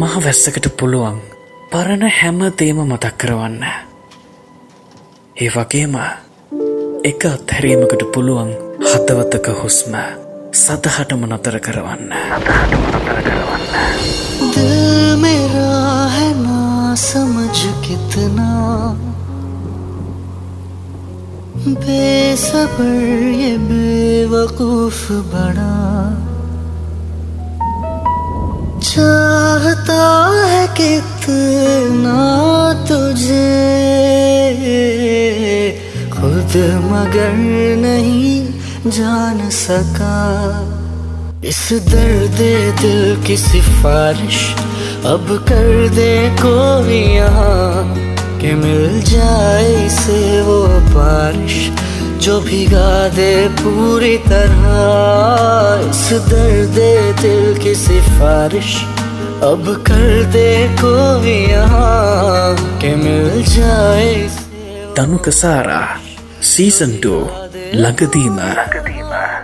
මහ වැස්සකට පුළුවන් පරණ හැම දේම මතක් කරවන්න. ඒ වගේම එක අත්හැරීමකට පුළුවන් හතවතක හුස්ම සතහටම නතර කරවන්න සතහටම නතර කරවන්න. दिल मेरा है ना समझ कितना बेसबर ये बेवकूफ बड़ा चाहता है कितना तुझे। खुद मगर नहीं जान सका। इस दर्द दिल की सिफारिश अब कर दे कोई यहाँ, कि मिल जाए इसे वो बारिश, जो भिगा दे पूरी तरह। इस दर्द दिल की सिफारिश। अब कर दे कोई यहाँ, के मिल जाए तनु कसारा सीज़न टू लगदीना